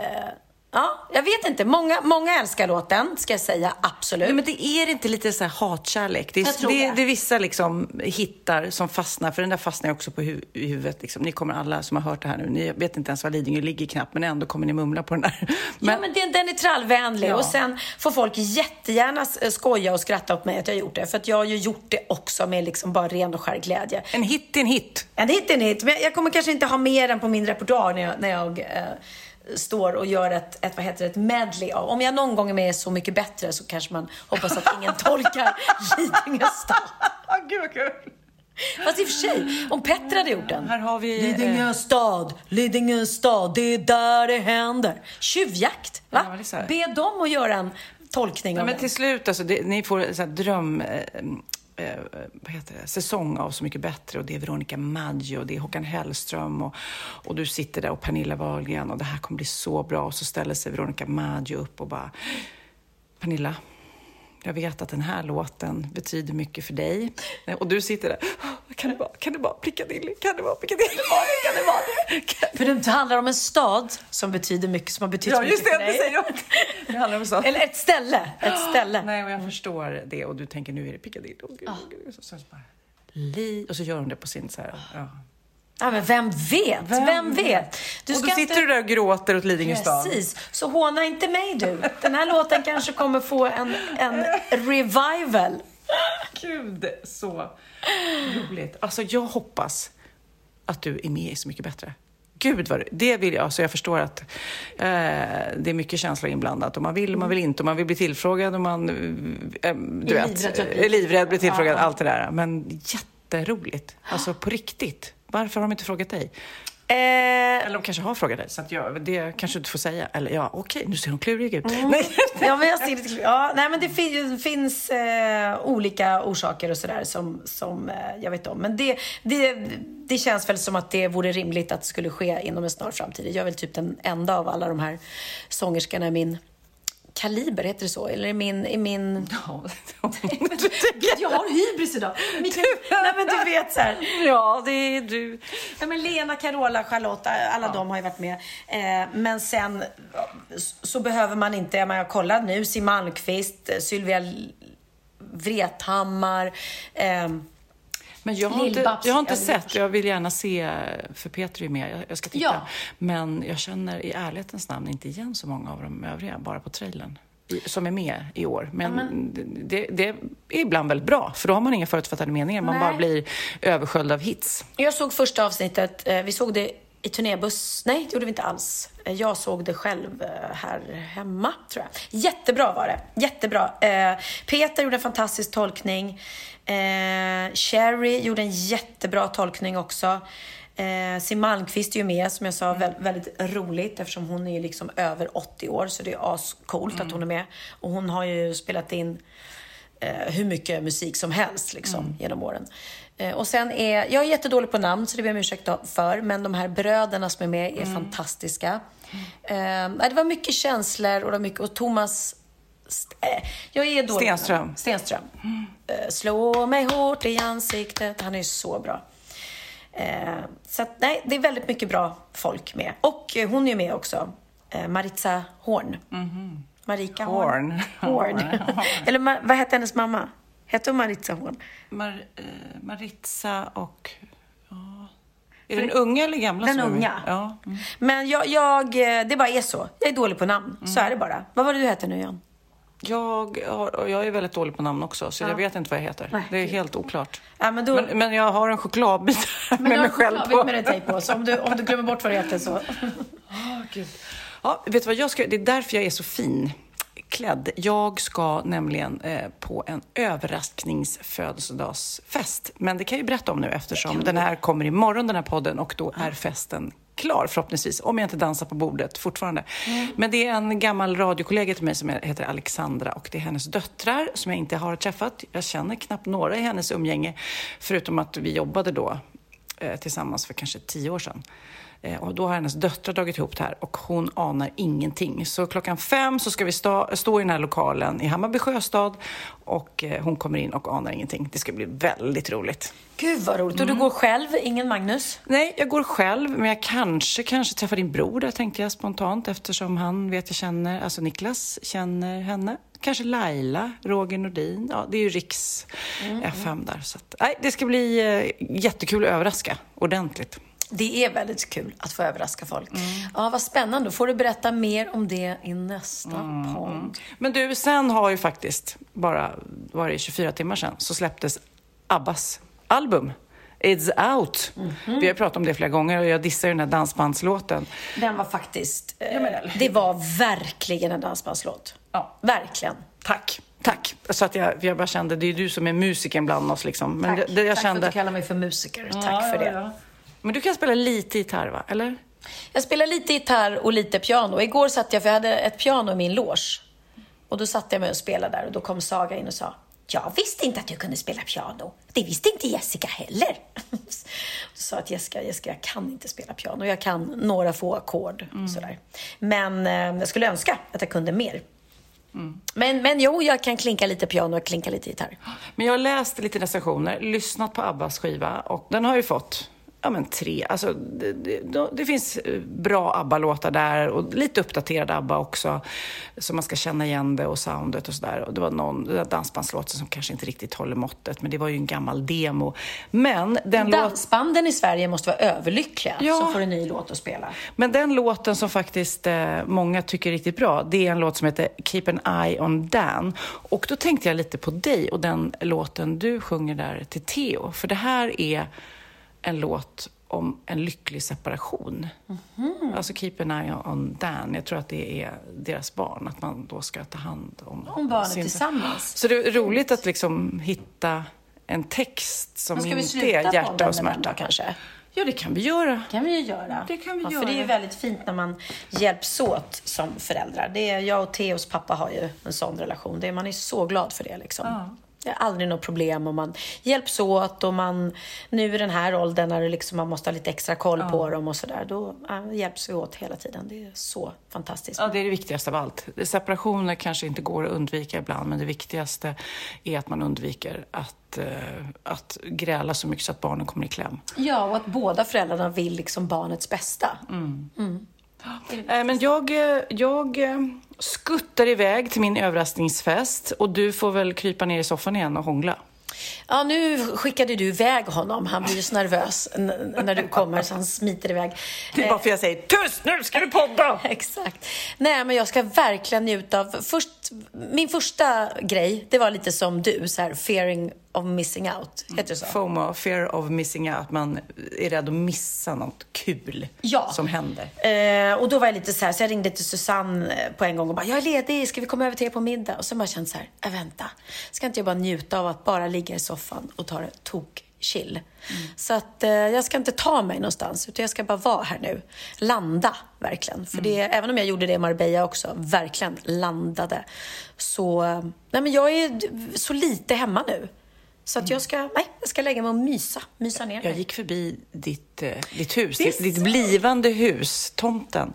Ja, jag vet inte. Många, många älskar låten, ska jag säga. Absolut. Nej, men det är inte lite så här hatkärlek? Det är, det, det. det är vissa liksom hittar som fastnar, för den där fastnar också på hu i huvudet. Liksom. Ni kommer alla som har hört det här nu, ni vet inte ens var Lidingö ligger knappt, men ändå kommer ni mumla på den där. Men... Ja, men den, den är trallvänlig. Ja. Och sen får folk jättegärna skoja och skratta åt mig att jag har gjort det. För att jag har ju gjort det också med liksom bara ren och skär glädje. En hit är en hit. En hit är en hit. Men jag kommer kanske inte ha mer den på min repertoar när jag, när jag eh, står och gör ett, ett, vad heter det, ett medley av. Om jag någon gång är med Så mycket bättre så kanske man hoppas att ingen tolkar Lidingö stad. Gud vad kul! Fast i och för sig, om Petter hade gjort den. Här har vi... Lidingö stad, Lidingö stad, det är där det händer. Tjuvjakt, va? Ja, Be dem att göra en tolkning ja, av men den. Till slut, alltså, det, ni får så här, dröm... Eh, eh, vad heter det, säsong av Så mycket bättre och det är Veronica Maggio och det är Håkan Hellström och, och du sitter där och Pernilla Wahlgren och det här kommer bli så bra. Och så ställer sig Veronica Maggio upp och bara Pernilla, jag vet att den här låten betyder mycket för dig. Och du sitter där. Kan det vara, kan det vara Piccadilly? Kan det vara Piccadilly? Kan det vara det? För det handlar om en stad som betyder mycket, som har betytt ja, mycket för dig. Ja, just det. Det, det handlar om en stad. Eller ett ställe. Ett ställe. Nej, och jag förstår det. Och du tänker, nu är det Piccadilly. Oh, Gud, oh, Gud. Så, så, bara, li. Och så gör hon det på sin så här, ja. Ja, men vem vet? Vem, vem vet? Du och då sitter inte... du där och gråter åt Lidingö stad. Precis. Så håna inte mig du. Den här låten kanske kommer få en, en revival. Gud, så roligt. Alltså, jag hoppas att du är med i Så mycket bättre. gud vad det, det vill jag. Så jag förstår att eh, det är mycket känslor inblandat. Och man vill och man vill inte och man vill bli tillfrågad och man eh, du Är vet, livrädd är livrädd, blir tillfrågad, Ja. allt det där. Men jätteroligt. Alltså på riktigt. Varför har de inte frågat dig? Eh, Eller de kanske har frågat dig, så att jag, det kanske du inte får säga. Eller ja, okej, nu ser hon klurig ut. Nej. ja, men jag ser lite, ja, nej, men det fin, finns eh, olika orsaker och sådär som, som eh, jag vet om. Men det, det, det känns väl som att det vore rimligt att det skulle ske inom en snar framtid. Jag är väl typ den enda av alla de här sångerskorna i min kaliber, heter det så? Eller i min... I min... jag har hybris idag. Mikael, nej men du vet så här. ja, det är du. Ja, men Lena, Carola, Charlotta, alla de har ju varit med. Eh, men sen ja, så behöver man inte, jag, menar, jag kollar nu, Siw Malmkvist, eh, Sylvia Vrethammar. ehm, Men jag har inte, jag har inte sett, jag vill gärna se, för Peter är med, jag, jag ska titta. Ja. Men jag känner i ärlighetens namn inte igen så många av de övriga, bara på trailern. Som är med i år. Men, det, det är ibland väldigt bra, för då har man inga förutfattade meningar. Man Nej. bara blir översköljd av hits. Jag såg första avsnittet, eh, vi såg det i turnébuss. Nej, det gjorde vi inte alls. Eh, Jag såg det själv eh, här hemma, tror jag. Jättebra var det. Jättebra. Peter gjorde en fantastisk tolkning. Eh, Sherry gjorde en jättebra tolkning också. Eh, Siw Malmkvist är ju med, som jag sa, vä- väldigt roligt eftersom hon är ju liksom över 80 år, så det är ascoolt att hon är med. Och hon har ju spelat in eh, hur mycket musik som helst liksom, genom åren. Eh, och sen är, jag är jättedålig på namn så det ber jag om ursäkt för, men de här bröderna som är med är fantastiska. Eh, nej, det var mycket känslor och, det var mycket, och Thomas eh, jag är dålig Stenström. Stenström. Eh, slå mig hårt i ansiktet. Han är så bra. Eh, så att, nej, det är väldigt mycket bra folk med. Och eh, hon är med också. Eh, Maritza Horn. Marika Horn. Horn. Horn. Eller ma- vad hette hennes mamma? Hette hon Maritza Horn? Mar, eh, Maritza och... Ja. Är det den unga eller gamla? Den unga. Ja. Men jag, jag, eh, det bara är så. Jag är dålig på namn. Mm. Så är det bara. Vad var det du hette nu igen? Jag, har, jag är väldigt dålig på namn också, så jag vet inte vad jag heter. Nej. Det är helt oklart. Ja, men då, Men, men jag har en chokladbit med men du mig själv på. med dig på. Så om du, om du glömmer bort vad det heter så. Ja, vet du vad jag ska Det är därför jag är så fin klädd. Jag ska nämligen eh, på en överraskningsfödelsedagsfest. Men det kan jag ju berätta om nu eftersom den här kommer imorgon, den här podden, och då är festen klar förhoppningsvis, om jag inte dansar på bordet fortfarande. Men det är en gammal radiokollega till mig som heter Alexandra och det är hennes döttrar som jag inte har träffat. Jag känner knappt några i hennes umgänge, förutom att vi jobbade då eh, tillsammans för kanske tio år sedan. Eh, och då har hennes döttrar dragit ihop det här och hon anar ingenting. Så klockan fem så ska vi stå, stå i den här lokalen i Hammarby sjöstad och eh, hon kommer in och anar ingenting. Det ska bli väldigt roligt. Gud vad roligt. Och du går själv, ingen Magnus? Nej, jag går själv, men jag kanske, kanske träffar din bror där tänkte jag spontant eftersom han vet jag känner, alltså Niklas känner henne. Kanske Laila, Roger Nordin. Ja, det är ju Riks FM där. Så att, nej, det ska bli eh, jättekul att överraska ordentligt. Det är väldigt kul att få överraska folk. Ja, vad spännande. Då får du berätta mer om det i nästa podd. Men du, sen har ju faktiskt, bara var det 24 timmar sedan, så släpptes Abbas album. It's out. Vi har pratat om det flera gånger och jag dissar ju den här dansbandslåten. Den var faktiskt... Eh, det var verkligen en dansbandslåt. Ja. Verkligen. Tack. Tack. Så att jag, jag bara kände, det är du som är musiken bland oss liksom. Men Tack, det, det jag Tack kände... för att du kallar mig för musiker. Tack för det. Men du kan spela lite gitarr va? Eller? Jag spelar lite gitarr och lite piano. Igår satt jag, för jag hade ett piano i min loge. Och då satte jag mig och spelade där och då kom Saga in och sa jag visste inte att du kunde spela piano. Det visste inte Jessica heller. Så sa att Jessica, Jessica, jag kan inte spela piano. Jag kan några få ackord. Sådär. Men eh, jag skulle önska att jag kunde mer. Men, men jo, jag kan klinka lite piano och klinka lite gitarr. Men jag har läst lite recensioner, lyssnat på Abbas skiva och den har ju fått Ja men tre, alltså det, det, det finns eh, bra ABBA-låtar där och lite uppdaterad ABBA också. Så man ska känna igen det och soundet och sådär. Och det var någon den där dansbandslåten som kanske inte riktigt håller måttet, men det var ju en gammal demo. Men den, låt, Dansbanden i Sverige måste vara överlyckliga Ja. så får en ny låt att spela. men den låten som faktiskt eh, många tycker är riktigt bra, det är en låt som heter Keep an eye on Dan. Och då tänkte jag lite på dig och den låten du sjunger där till Theo. För det här är en låt om en lycklig separation. Alltså Keep an eye on Dan. Jag tror att det är deras barn, att man då ska ta hand om, Om barnet tillsammans. Så det är roligt att liksom hitta en text som inte är hjärta och smärta. kanske? Ja, det kan vi göra. kan vi göra. Det kan vi ja, göra. För det är ju väldigt fint när man hjälps åt som föräldrar. Det är, jag och Theos pappa har ju en sån relation. Det är, man är så glad för det. Liksom. Det är aldrig något problem och man hjälps åt och man, nu i den här åldern när det liksom, man måste ha lite extra koll på dem och sådär, då ja, hjälps vi åt hela tiden. Det är så fantastiskt. Ja, det är det viktigaste av allt. Separationer kanske inte går att undvika ibland, men det viktigaste är att man undviker att, eh, att gräla så mycket så att barnen kommer i kläm. Ja, och att båda föräldrarna vill liksom barnets bästa. Eh, Men jag, eh, jag skuttar iväg till min överraskningsfest och du får väl krypa ner i soffan igen och hångla. Ja, nu skickade du iväg honom. Han blir ju så nervös när du kommer så han smiter iväg. Det är bara för jag säger tyst nu ska du podda! Exakt. Nej, men jag ska verkligen njuta av... Först, min första grej, det var lite som du, så här, fearing of missing out. Heter det så? FOMO, fear of missing out, man är rädd att missa något kul Ja. som händer. Eh, och då var jag lite så här, så jag ringde till Susanne eh, på en gång och bara, jag är ledig, ska vi komma över till er på middag? Och så bara kände så här, äh, vänta, ska inte jag bara njuta av att bara ligga i soffan och ta det tok chill. Så att eh, jag ska inte ta mig någonstans, utan jag ska bara vara här nu. Landa, verkligen. För det, även om jag gjorde det i Marbella också, verkligen landade. Så, eh, nej men jag är så lite hemma nu. Så att jag ska, nej, jag ska lägga mig och mysa, mysa ner Jag mig. gick förbi ditt, eh, ditt hus, ditt, ditt blivande hus, tomten.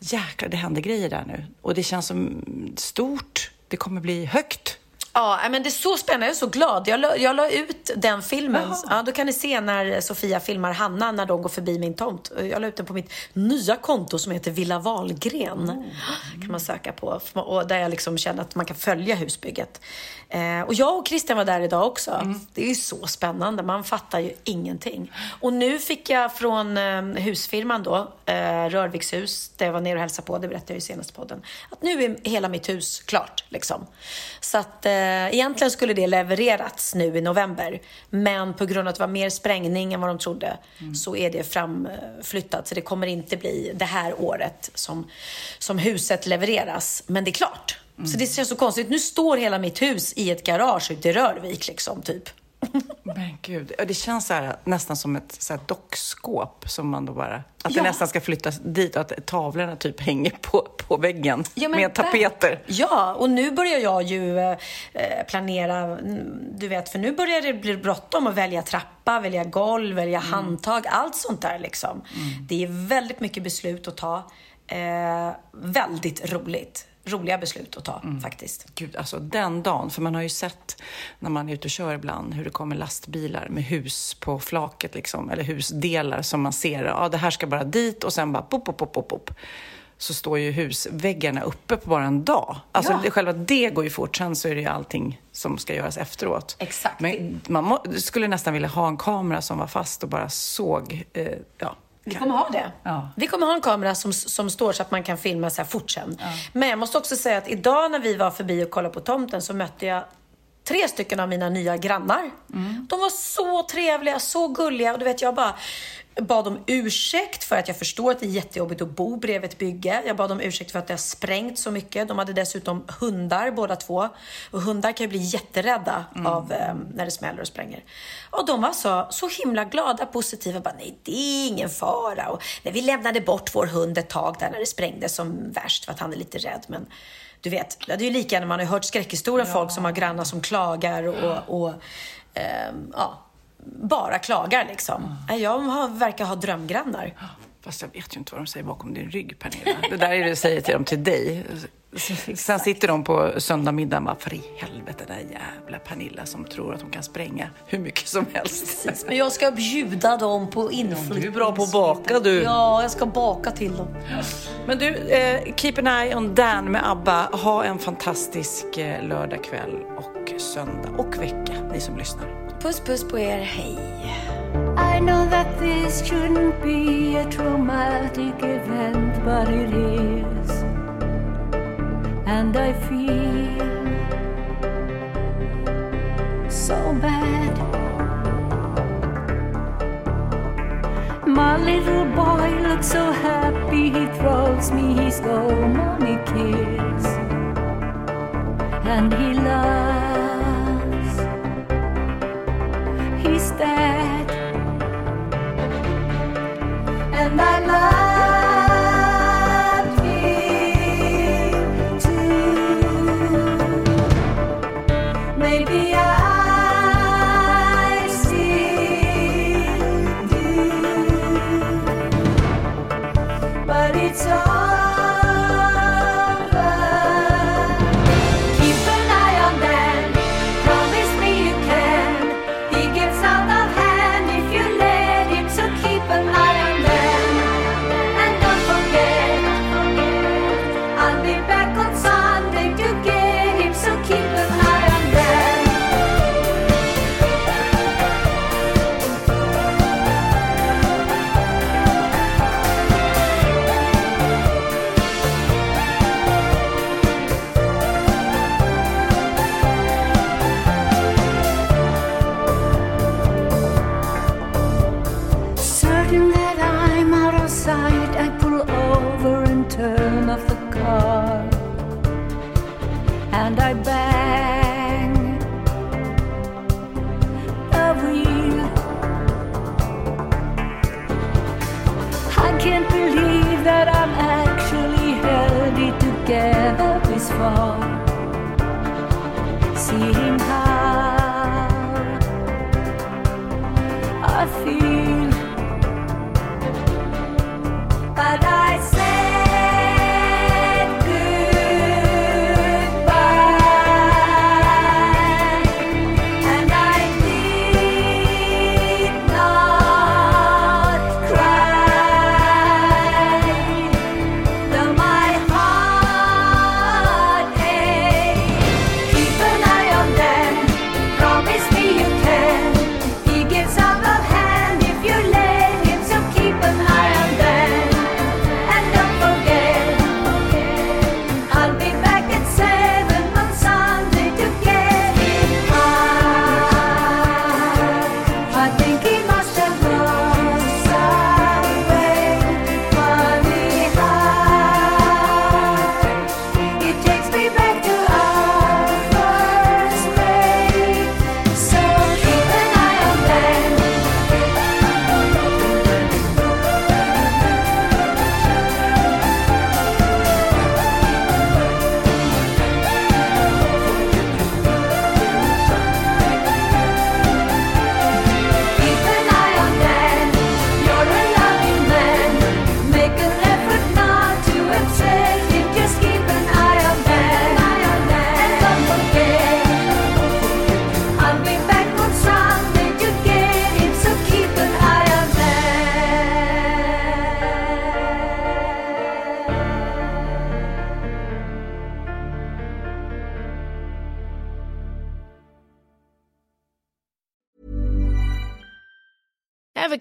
Jäklar, det händer grejer där nu. Och det känns som stort. Det kommer bli högt. Ja, men det är så spännande. Jag är så glad. Jag la, jag la ut den filmen. Ja, då kan ni se när Sofia filmar Hanna när de går förbi min tomt. Jag la ut den på mitt nya konto som heter Villa Wahlgren. kan man söka på. Och där jag liksom känner att man kan följa husbygget. Eh, och jag och Christian var där idag också. Det är ju så spännande. Man fattar ju ingenting. Och nu fick jag från eh, husfirman då, eh, Rörvikshus, där jag var nere och hälsade på, det berättade jag i senaste podden, att nu är hela mitt hus klart. Liksom. Så att eh, egentligen skulle det levererats nu i november. Men på grund av att det var mer sprängning än vad de trodde så är det framflyttat. Så det kommer inte bli det här året som, som huset levereras. Men det är klart. Så det känns så konstigt. Nu står hela mitt hus i ett garage ute i Rörvik liksom, typ. Men gud, det känns så här, nästan som ett så här, dockskåp som man då bara... Att Ja. det nästan ska flyttas dit och att tavlorna typ hänger på, på väggen Ja, med tapeter. Ja, och nu börjar jag ju eh, planera, mm, du vet, för nu börjar det bli bråttom att välja trappa, välja golv, välja handtag, allt sånt där liksom. Det är väldigt mycket beslut att ta. Eh, väldigt roligt. Roliga beslut att ta faktiskt. Gud, alltså den dagen, för man har ju sett när man är ute och kör ibland hur det kommer lastbilar med hus på flaket, liksom, eller husdelar som man ser. Ja, det här ska bara dit och sen bara pop, pop, pop, pop, pop. Så står ju husväggarna uppe på bara en dag. Alltså Ja. det, själva det går ju fort, sen så är det ju allting som ska göras efteråt. Exakt. Men man må, skulle nästan vilja ha en kamera som var fast och bara såg, eh, ja. Vi kommer ha det. Ja. Vi kommer ha en kamera som, som står så att man kan filma så här fort sen. Men jag måste också säga att idag när vi var förbi och kollade på tomten så mötte jag tre stycken av mina nya grannar. De var så trevliga, så gulliga och du vet jag bara bad om ursäkt för att jag förstår att det är jättejobbigt att bo bredvid ett bygge. Jag bad om ursäkt för att det har sprängt så mycket. De hade dessutom hundar båda två. Och hundar kan ju bli jätterädda av eh, när det smäller och spränger. Och de var så, så himla glada, positiva. Bara, nej, det är ingen fara. Och när vi lämnade bort vår hund ett tag där när det sprängdes som värst för att han är lite rädd. Men du vet, det är ju lika när man har hört skräckhistorier folk som har grannar som klagar och, och ehm, ja, bara klagar liksom. Nej, Jag har, verkar ha drömgrannar. Fast jag vet ju inte vad de säger bakom din rygg, Pernilla. Det där är det jag säger till dem till dig. Sen sitter de på söndagmiddagen och bara, för i helvete, den där jävla Pernilla som tror att hon kan spränga hur mycket som helst. Men jag ska bjuda dem på inflyttning. Du är bra på att baka, du. Ja, jag ska baka till dem. Men du, eh, keep an eye on Dan med ABBA. Ha en fantastisk eh, lördagkväll och söndag och vecka, ni som lyssnar. Puss puss på er, hej. I know that this shouldn't be a traumatic event, but it is. And I feel so bad. My little boy looks so happy, he throws me his oh mommy kiss. And he laughs. He's dead. And I loved